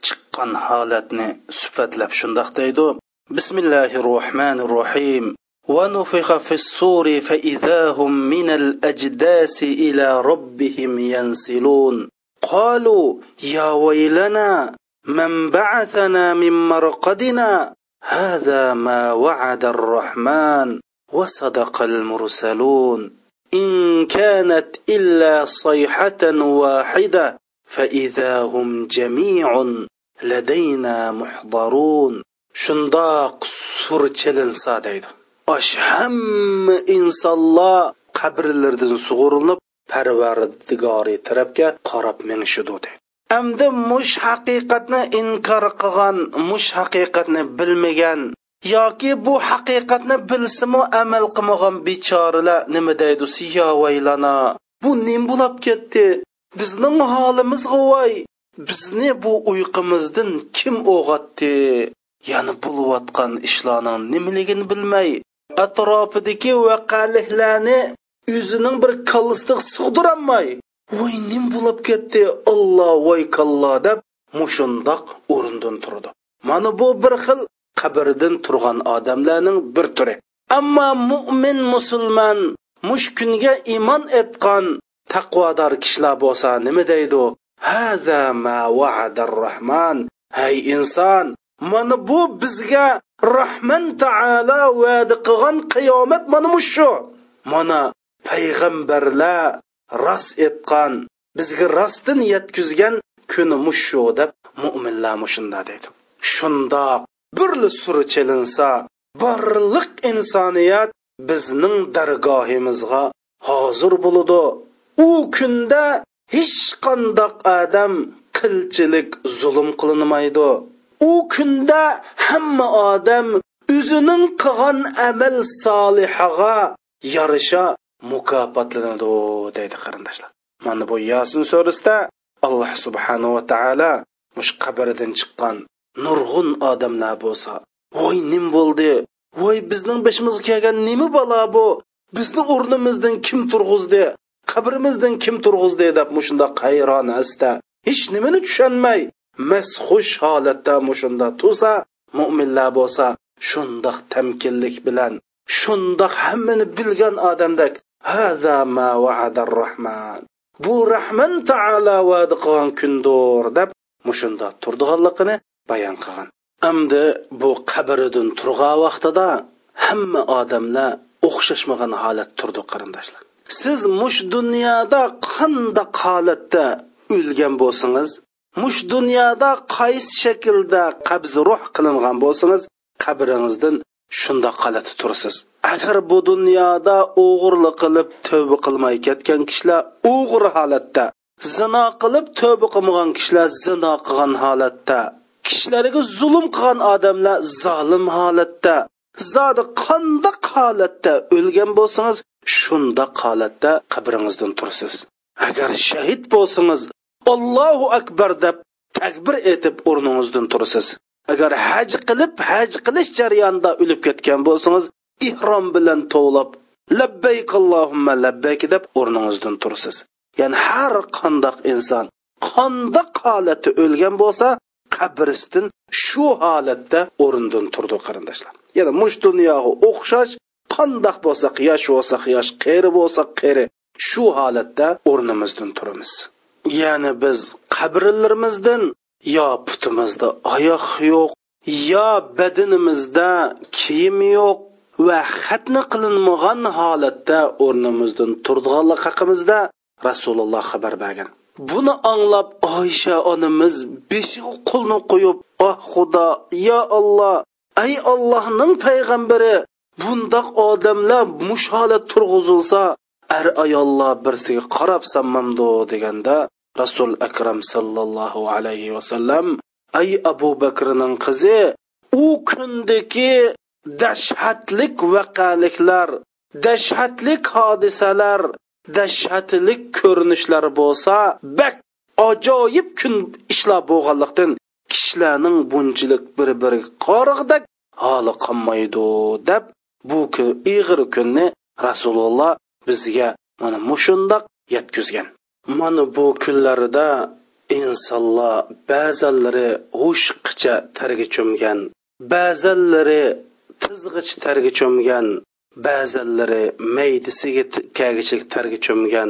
Speaker 2: chiqqan holatni sifatlab shundoq deydi. Bismillahi rohmanir rohim ونفخ في الصور فإذا هم من الأجداث إلى ربهم ينسلون. قالوا يا ويلنا من بعثنا من مرقدنا هذا ما وعد الرحمن وصدق المرسلون. إن كانت إلا صيحة واحدة فإذا هم جميع لدينا محضرون. shundoq sur chelinsa deydi osh hamma insonlar qabrlardan sug'urilib parvardigori tarafga qarab minishidi deydi endi mush haqiqatni inkor qilgan mush haqiqatni bilmagan yoki bu haqiqatni bilsimu amal qilmagan bechoralar nima deydi siyovaylana bu nim bo'lib ketdi? Bizning holimiz g'ovoy bizni bu uyqumizdan kim o'g'atdi? Ya'ni bo'layotgan ishlarning nimaligini bilmay atrofidagi vaqaliklarni o'zining bir kallasiga sig'dirolmay voy nim bo'lib ketdi olloh voy kallo deb mushundoq o'rindan turdi. Mana bu bir xil qabrdan turgan odamlarning bir turi. Ammo mo'min musulmon mush kunga iymon etgan taqvodor kishilar bo'lsa nima deydi haza ma vaadar rahman hay inson mana bu bizga rahman taolo va'da qilgan qiyomat mana shu. Mana payg'ambarlar rost etgan bizga rostdan yetkizgan kuni mushu deb mo'minlar mushunda deydi shundoq birli suri chelinsa barliq insoniyat bizning dargohimizga hozir bo'ladi. U kunda hech qandoq odam qilchilik zulm qilinmaydi. U kunda hamma odam o'zining qilgan amal solihiga yarasha mukofotlanadi deydi qarindoshlar. Mana bu yasin surasida alloh subhanahu va taolo mush qabridan chiqqan nurg'un odamlar bo'lsa voy nim bo'ldi voy bizning beshimizga kelgan nima balo bu? Bizni o'rnimizdan kim turg'izdi? Qabrimizdan kim turg'izdi? deb mushunda qayron asta hech nimani tushunmay masxush holatda mushunda tursa mo'minlar bo'lsa shundoq tamkinlik bilan shundoq hammani bilgan odamdek haza ma vaadar rahman bu rahman taala va'da qilgan kundir deb mushunda turdiganligini bayon qilgan. Amdi bu qabridan turgan vaqtida hamma odamlar o'xshashmagan holat turdi qarindoshlar. Siz mush dunyoda qandoq holatda o'lgan bo'lsangiz mush dunyoda qaysi shaklda qabz ruh qilingan bo'lsangiz qabringizdan shundoq qalati tursiz agar bu dunyoda o'g'irlik qilib tövba qilmay ketgan kishilar o'g'ir holatda zino qilib tövba qilmagan kishilar zino qilgan holatda kishilarga zulm qilgan odamlar zolim holatda zodi qandoq holatda o'lgan bo'lsangiz shundoq holatda qabringizdan tursiz agar shahid bo'lsangiz allohu akbar deb takbir etib o'rningizdan tursiz agar haj qilib haj qilish jarayonida o'lib ketgan bo'lsangiz ihrom bilan tovlab labbayk allohumma labbayk deb o'rningizdan tursiz ya'ni har qandoq inson qandoq holatda o'lgan bo'lsa qabristin shu holatda o'rindan turdi qarindoshlar. Ya'ni mush dunyoga o'xshash qandoq bo'lsa yosh bo'lsa yosh qeri bo'lsa qeri shu holatda o'rnimizdan turamiz. Ya'ni biz qabrlarimizdan yo putimizda oyoq yo'q yo badanimizda kiyim yo'q va xatni qilinmagan holatda o'rnimizdan turdiganlik haqimizda rasululloh xabar bergan. Buni anglab oysha onamiz beshiga qo'lni qo'yib oh ah xudo yo olloh ay ollohning payg'ambari bundoq odamlar mush holat turg'izilsa ar ayollar birsiga qarab sammamdu deganda rasul akram sallallohu alayhi vasallam ay abu bakrning qizi u kundagi dahshatlik vaqaliklar dahshatlik hodisalar dahshatlik ko'rinishlar bo'lsa bak ajoyib kun ishlar bo'lganlikdan kishilarning bunchilik bir biriga qorig'dak holi qolmaydi deb bu kun ig'ir kunni rasululloh bizga mana mushundoq yetkazgan. Mana bu kunlarda insonlar ba'zanlari hushqicha targa cho'mgan ba'zanlari tizg'ich targa cho'mgan ba'zanlari maydisiga kagichilik targa cho'mgan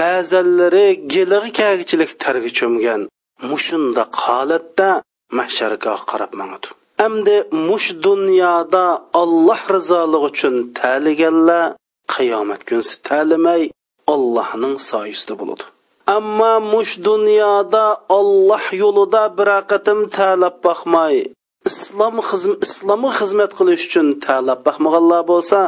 Speaker 2: ba'zanlari gilig'i kagichilik targa cho'mgan. Mushunda holatda mahsharga qarab mangdi amdi mush dunyoda alloh rizoligi uchun taliganlar qiyomat kunsi talimay allohning soyisida bo'ladi. Ammo mush dunyoda olloh yo'lida bir qatim talab boqmay islom islomga xizmat qilish uchun talab boqmaganlar bo'lsa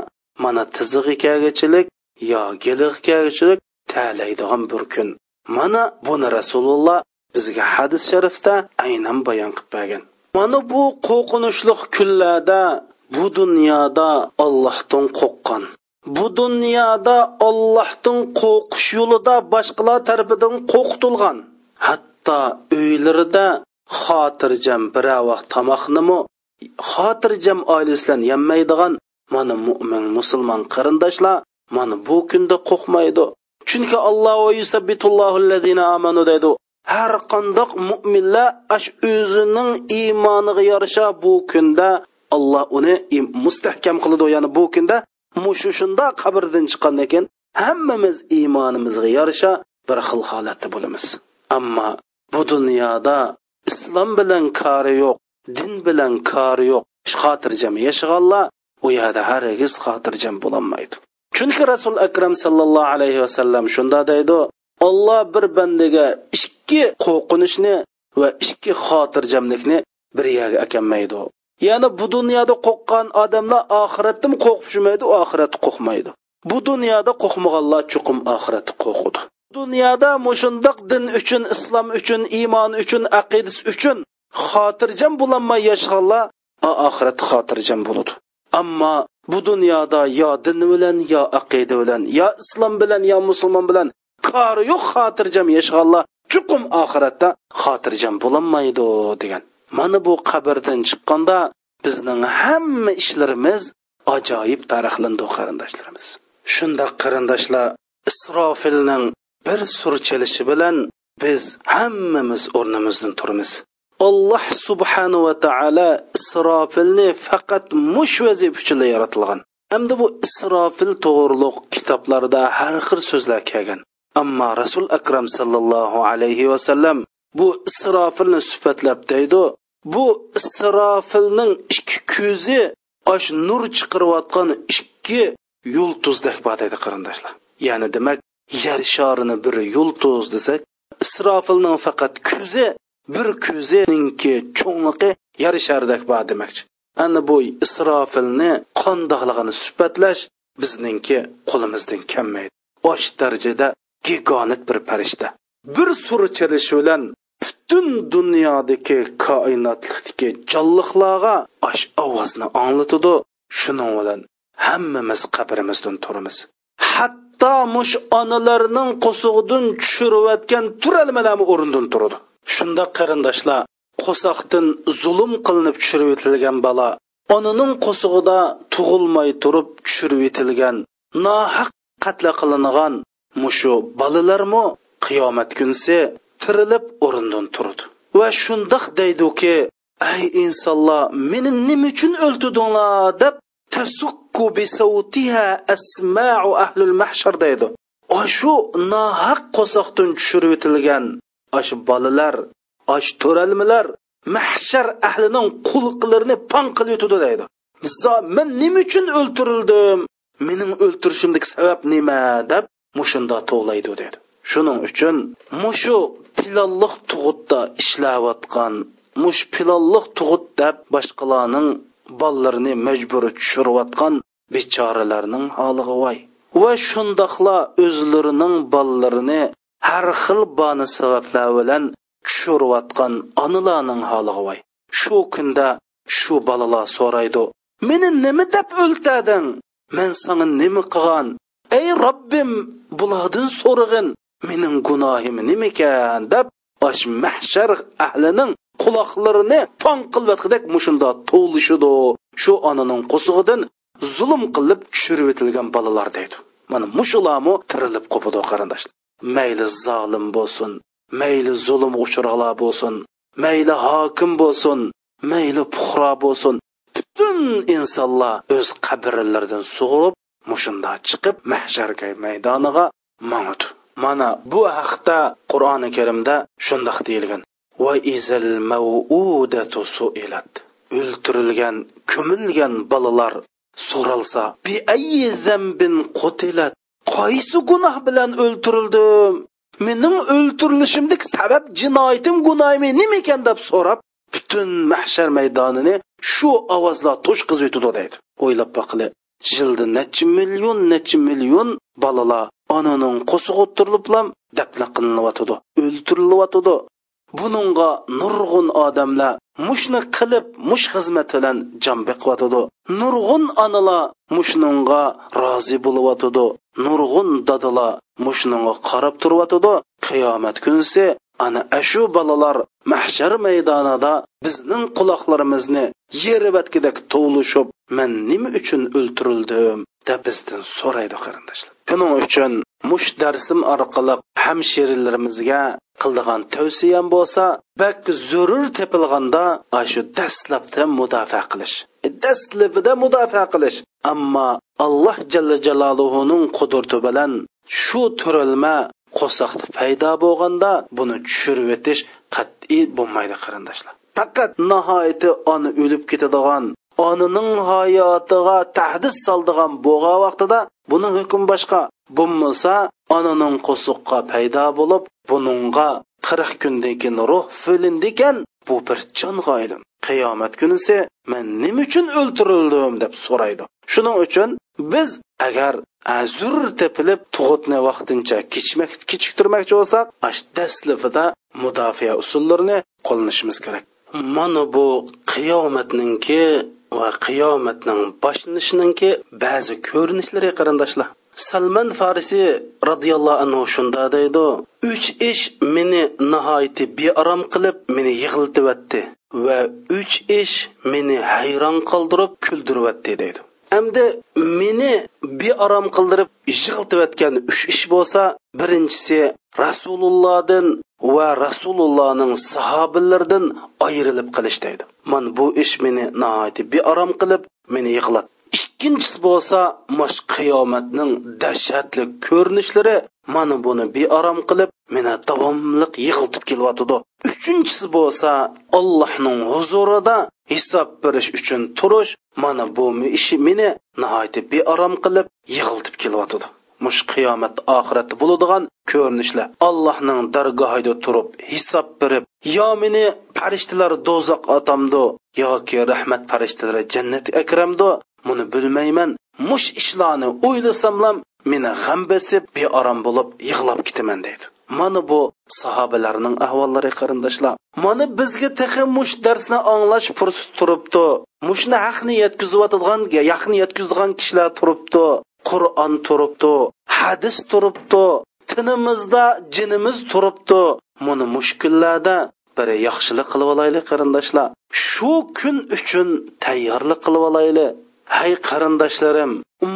Speaker 2: mana tizig'ikagichilik yo gilig kagachilik talaydigan bir kun. Mana buni rasululloh bizga hadis sharifda aynan bayon qilib bergan. Mana bu qo'rqinchli kunlarda bu dunyoda ollohdan qo'rqqan. Bu dunyoda ollohdan qo'rqish yo'lida boshqalar tarafidan qo'rqitilgan hatto uylarida xotirjam bir vaqt tomoqnimi xotirjam oilasidan yemaydigan mana mo'min musulmon qarindoshlar mana bu kunda qo'rqmaydi. Chunki alloh amanu deydi har qandoq mo'minlar ash o'zining iymoniga yarasha bu kunda alloh uni mustahkam qiladi. Ya'ni bu kunda mushu shundoq qabrdan chiqqandan keyin hammamiz iymonimizga yarasha bir xil holatda bo'lamiz. Ammo bu dunyoda islom bilan kori yo'q din bilan kori yo'q xotirjam yashaganlar u yerda hargiz xotirjam bo'lolmaydi. Chunki rasul akram sallallohu alayhi vasallam shunda deydi olloh bir bandaga ikki qo'rqinishni va ikki xotirjamlikni bir yerga akanmaydi ya'ni bu dunyoda qo'rqqan odamlar oxiratdan qo'rqishmaydi shumaydi oxiratni qo'rqmaydi. Bu dunyoda qo'rqmaganlar chuqum oxiratni qo'rqidi dunyoda mushundoq din uchun islom uchun iymon uchun aqidasi uchun xotirjam bo'lolmay yashaganlar oxirat xotirjam bo'ladi. Ammo bu dunyoda yo din bilan yo aqida bilan yo islom bilan yo musulmon bilan kori yo'q xotirjam yashaganlar chuqum oxiratda xotirjam bo'lolmaydi degan. Mana bu qabrdan chiqqanda bizning hamma ishlarimiz ajoyib tarixlandi qarindoshlarimiz. Shundoq qarindoshlar isrofilning bir sur chelishi bilan biz hammamiz o'rnimizdan turamiz. Alloh subhanahu va taolo isrofilni faqat mush vazifa uchun yaratilgan. Hamda bu isrofil to'g'riliq kitoblarda har xil so'zlar kelgan. Ammo rasul akram sallallohu alayhi vasallam bu isrofilni sifatlab deydi. Bu isrofilning ikki ko'zi osh nur chiqarayotgan ikki yultuzdek bor deydi qarindoshlar. Ya'ni demak yer shorini bir yulduz desak isrofilning faqat ko'zi bir ko'zininki cho'ngligi yer sharidak bor demakchi ana bu isrofilni qandoqligini sifatlash bizningki qo'limizdan kelmaydi. Osh darajada gigonit bir farishta. Bir sur chalishi bilan butun dunyodagi koinotlikdagi jonliqlarga osh ovozni anglatadi shuning bilan hammamiz qabrimizdan turamiz. Hatto mush onalarning qo'sug'idan tushirayotgan turalmalarmi o'rnidan turadi. Shunda qarindoshlar qo'soqdan zulm qilinib tushirib etilgan bola onaning qo'sug'ida tug'ilmay turib tushirib etilgan nohaq qatla qilingan mushu bolalarmi qiyomat kunsi tirilib o'rindan turdi. Va shundoq deydiki ey insonlar meni nima uchun o'ltirdinglar deb tasukku bisavtiha asma'u ahlul mahshar deydi. Shu nohaq qo'soqdan tushirib etilgan ash bolalar ash to'ralmalar mahshar ahlining qulqlarini pon qilib yutadi deydi. Men nima uchun o'ltirildim? Mening o'ltirishimdagi sabab nima? deb mushunda to'g'laydi dedi shuning uchun mushu pilolliq tug'utda ishlayotgan mush pilolliq tug'ut deb boshqalarning bolalarini majbur tushirayotgan bechoralarning holiga voy. Va shundoqla o'zlarining bolalarini har xil bani sabablar bilan tushirayotgan onalarning holiga voy. Shu kunda shu bolalar so'raydi meni nima deb o'ltading? Men sanga nima qilgan? Ey robbim bulardan so'rag'in. Mening gunohim nimakan deb osh mahshar ahlining quloqlarini pon qilvatgidek mushunda to'lishidi shu onaning qo'sig'idan zulm qilib tushirib etilgan bolalar deydi. Mana mushularmi tirilib qopidi qarindoshlar. Mayli zolim bo'lsin mayli zulm uchroqlar bo'lsin mayli hokim bo'lsin mayli puhro bo'lsin. Butun insonlar o'z qabrlaridan sug'urib mushunda chiqib mahsharga maydoniga mangudi mana bu haqda qur'oni karimda shundoq deyilgan. Va izal mavudatu suilat. O'ltirilgan ko'milgan bolalar so'ralsa bi ayyi zambin qutilat. Qaysi gunoh bilan o'ltirildim? Mening o'ltirilishimdek sabab jinoyatim gunoymi nima ekan deb so'rab butun mahshar maydonini shu ovozlar to'shqizib yutadi deydi. O'ylab boqili yilda necha million necha million bolalar onaning qo'sig'i o'ttiriliblam dafna qilinyotidi o'ltirilyotidi buningga nurg'un odamlar mushni qilib mush xizmat bilan jon beqyotidi nurg'un onalar mushnunga rozi bo'lyotidi nurg'un dadalar mushnunga qarab turyotidi qiyomat kunsi ana ashu bolalar mahshar maydonida bizning quloqlarimizni yerivatkidek to'lishib man nima uchun o'ltirildim deb bizdan so'raydi qarindoshlar. Shuning uchun mush darsim orqali hamshirilarimizga qildigan tavsiyam bo'lsa bak zurur tepilganda shu dastlabda mudofaa qilish. E, dastlabida mudofaa qilish. Ammo alloh jalla jaloluhuning qudrati bilan shu turilma qo'saqda paydo bo'lganda buni tushirib o'tish qat'iy bo'lmaydi qarindoshlar. Faqat nihoyati ona o'lib ketadigan onaning hayotiga tahdid soldigan bo'lgan vaqtida buni hukm boshqa bo'lmasa onaning qo'suqqa paydo bo'lib buningga qirq kundan keyin ruh bo'lindikan bu bir jonga aylin qiyomat kunisi men nima uchun o'ltirildim deb so'raydi. Shuning uchun biz agar azur tepilib tug'utni vaqtincha kechmak kechiktirmoqchi bo'lsak ash dastlabida mudofaa usullarini qo'llanishimiz kerak. Mana bu qiyomatninki va qiyomatning boshlanishininki ba'zi ko'rinishlari qarindoshlar. Salman farisi roziyallohu anhu shunda deydi uch ish meni nihoyatda bearom qilib meni yig'iltibyotdi va uch ish meni hayron qoldirib kuldiryotdi deydi. Endi meni bearom qildirib yig'iltiyotgan uch ish bo'lsa birinchisi rasulullohdan va rasulullohning sahobalaridan ayrilib qilish deydi. Man bu ish meni nihoyatda bearom qilib meni yig'lat ikkinchisi bo'lsa mash qiyomatning dahshatli ko'rinishlari mana buni bearom qilib meni davomliq yig'iltib kelyotidi. Uchinchisi bo'lsa allohning huzurida hisob berish uchun turish mana bu ishi meni nihoyatda bearom qilib yig'iltib kelyotidi. Mush qiyomat oxiratda bo'ladigan ko'rinishlar. Allohning dargohida turib hisob berib yo meni farishtalar do'zax otamdu yoki rahmat farishtalari jannat akramdu buni bilmayman. Mush ishlarni o'ylasamlam meni g'am besib beorom bo'lib yig'lab ketaman deydi. Mana bu sahobalarning ahvollari qarindoshlar. Mana bizga tehi mush darsni anglash fursat turibdi. Mushni haqni yetkazayotgan yaqni yetkazgan kishilar turibdi. Qur'on turibdi hadis turibdi tinimizda jinimiz turibdi. Buni mushkullarda bir yaxshilik qilib olaylik qarindoshlar. Shu kun uchun tayyorlik qilib olaylik. Hay qarindoshlarim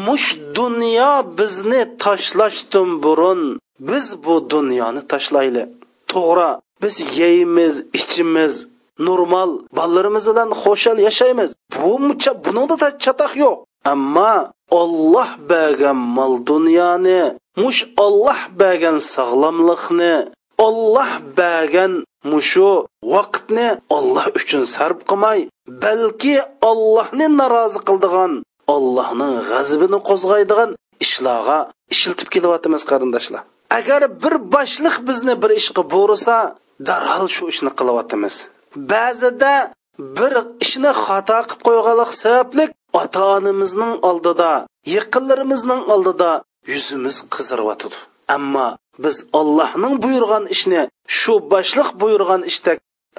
Speaker 2: mush dunyo bizni tashlashdan burun biz bu dunyoni tashlaylik. To'g'ri biz yeymiz ichimiz normal bolalarimiz bilan xo'shal yashaymiz. Bu buningda chatoq yo'q. Ammo olloh bergan mol dunyoni mush olloh bergan sog'lomlikni olloh bergan mushu vaqtni olloh uchun sarf qilmay balki ollohni norozi qildigan ollohning g'azabini qo'zg'aydigan ishlarga ishiltib kelyapmiz qarindoshlar. Agar bir boshliq bizni bir ishga bo'rsa darhol shu ishni qilyapmiz. Ba'zida bir ishni xato qilib qo'yganlik sababli ota onamizning oldida yaqinlarimizning oldida yuzimiz qiziryotidi ammo biz allohning buyurgan ishni shu boshliq buyurgan ishda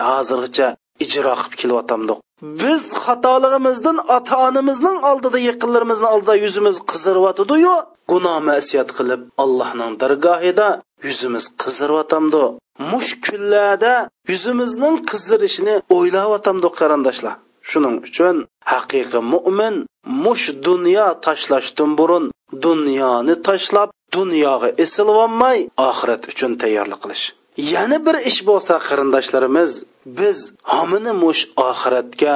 Speaker 2: hozirgacha ijro qilib kelyotgandik. Biz xatoligimizdan ota onamizning oldida yaqinlarimizning oldida yuzimiz qizirvotidiyu gunoh masiyat qilib allohning dargohida yuzimiz qizirvotamdi mush kunlarda yuzimizning qizirishini o'ylayotamidu qarindoshlar. Shuning uchun haqiqiy mo'min mush dunyo tashlashdan burun dunyoni tashlab dunyoga esilvolmay oxirat uchun tayyorlik qilish. Yana bir ish bo'lsa qarindoshlarimiz biz homini mush oxiratga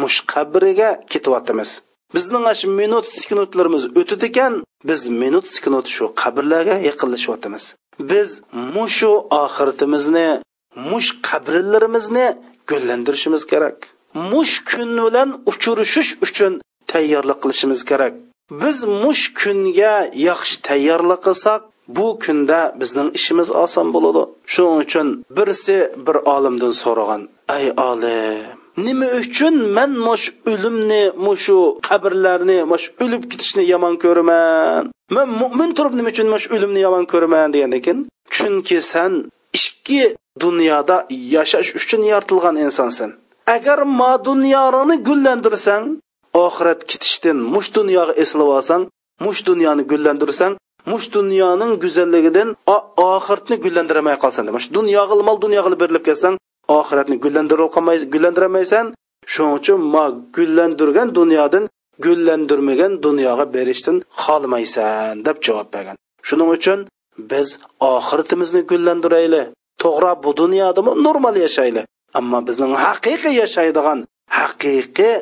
Speaker 2: mush qabriga ketyapmiz. Bizning shu minut sekundlarimiz o'tadi ekan biz minut sekund shu qabrlarga yaqinlashyapmiz biz mushu oxiratimizni mush qabrlarimizni gullantirishimiz kerak. Mush kun bilan uchurishish uchun tayyorlik qilishimiz kerak. Biz mush kunga yaxshi tayyorlik qilsak bu kunda bizning ishimiz oson bo'ladi. Shuning uchun birsi bir olimdan so'ragan ay olim nima uchun man mush o'limni mushu qabrlarni mush o'lib ketishni yomon ko'raman? Man mo'min turib nima uchun mush o'limni yomon ko'raman? degandan keyin chunki san ikki dunyoda yashash uchun yaratilgan insonsan agar ma dunyoni gullandirsang oxirat ketishdan mush dunyoga eslab olsang mush dunyoni gullandirsang mush dunyoning go'zalligidan oxiratni gullantiramay qolsan mush dunyoga mol dunyoga berilib kelsang oxiratni gullantirolmaysan shuning uchun ma gullandirgan dunyodan gullandirmagan dunyoga berishdan xohlamaysan deb javob bergan. Shuning uchun biz oxiratimizni gullandirayli to'g'ri bu dunyodami normal yashayli ammo bizning haqiqiy yashaydigan haqiqiy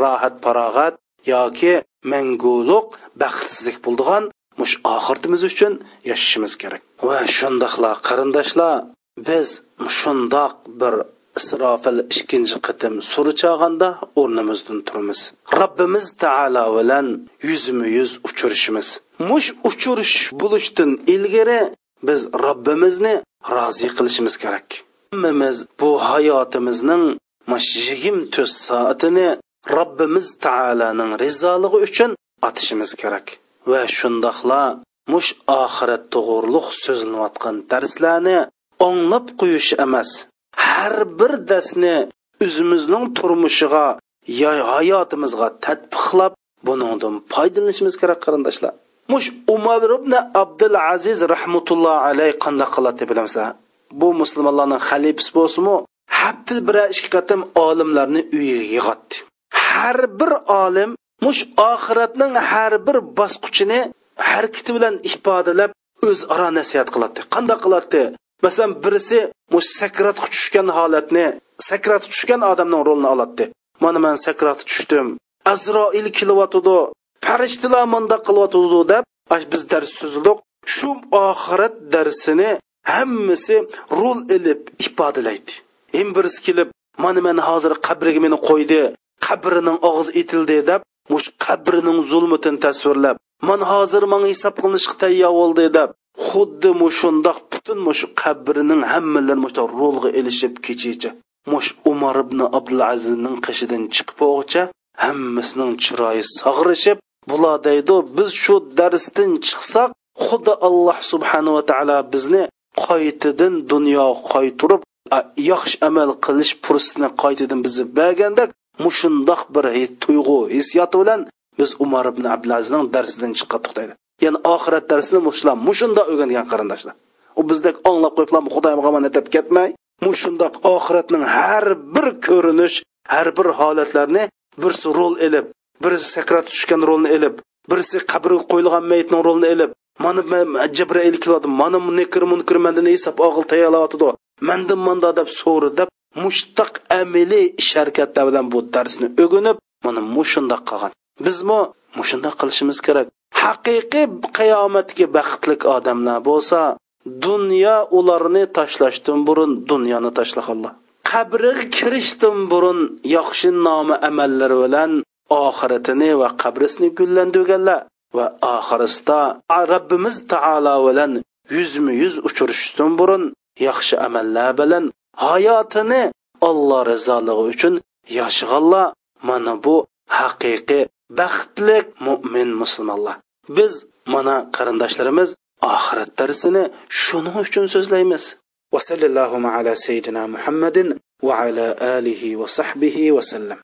Speaker 2: rohat farog'at yoki manguliq baxtsizlik bo'ldigan mush oxiratimiz uchun yashashimiz kerak. Va shundoqla qarindoshlar biz shundoq bir isrofil ikkinchi qitim suri chog'anda o'rnimizdan turamiz. Robbimiz taolo bilan yuzma yuz uchrashimiz mush uchrash bo'lishdan ilgari biz robbimizni rozi qilishimiz kerak. Hammamiz bu hayotimizning mash yigirma to'rt soatini robbimiz taoloning rizoligi uchun otishimiz kerak. Va shundoqla mush oxirat to'g'riliq so'zlanayotgan darslarni anglab qo'yish emas har bir darsni o'zimizning turmushiga yo hayotimizga tadbiqlab buningdan foydalanishimiz kerak qarindoshlar. Mush umar ibn abdul aziz rahmatulloh alayh qanday qiladi bilamizlar? Bu musulmonlarning xalifasi bo'lsinmi hatto bir ikki qatim olimlarni uyiga yig'atdi har bir olim mush oxiratning har bir bosqichini harakati bilan ifodalab o'zaro nasihat qiladi qanday qiladi masalan birisi mush sakratga tushgan holatni sakratga tushgan odamning rolini oladi mana man sakratga tushdim. Azroil kelyotidi farishtalar mundoq qilyotidi deb biz dars so'zildik shu oxirat darsini hammasi rol ilib ifodalaydi. Ham birisi kelib mana man hozir qabriga meni qo'ydi qabrining og'zi etildi deb mush qabrining zulmatini tasvirlab man hozir manga hisob qilinishga tayyor bo'ldi deb xuddi mushundoq butun mush qabrining hammalarini mush rolga ilishib kechicha mush umar ibn abdulazizning qishidan chiqib o'g'cha hammasining chiroyi sog'rishib bular deydi biz shu darsdan chiqsak xuddi alloh subhanava taolo bizni qaytadan dunyo qaytirib yaxshi amal qilish fursatini qaytadan bizni bergandek mushundoq bir tuyg'u hissiyoti bilan biz umar ibn abdulazizning darsidan chiqqandik deydi ya'ni oxirat darsini mushlar mushunda o'rgangan qarindoshlar. U bizdek anglab qo'yiblar xudoga omonat deb ketmay mushundoq oxiratning har bir ko'rinish har bir holatlarni birsi rol ilib birisi sakrat tushgan rolni ilib birisi qabrga qo'yilgan mayitning rolini ilib mana jabrail keladi mana nekir munkir mandan hisob og'il tayyorlayotidi mandan manda deb so'ri deb mushtaq amili ish harakatlar bilan bu darsni o'ginib mana mushundoq qilgan. Bizmi mushundoq qilishimiz kerak. Haqiqiy qiyomatga baxtli odamlar bo'lsa dunyo ularni tashlashdan burun dunyoni tashlaganlar. Qabriga kirishdan burun yaxshi nomi amallari bilan oxiratini va qabrisini gullandirganlar. va oxirisida robbimiz taolo bilan yuzma yuz uchrashishdan burun yaxshi amallar bilan hayotini alloh rizoligi uchun yashaganlar mana bu haqiqiy baxtli mo'min musulmonlar biz mana qarindoshlarimiz oxirat darsini shuning uchun so'zlaymiz
Speaker 1: وصلى اللهم على سيدنا محمد وعلى آله وصحبه وسلم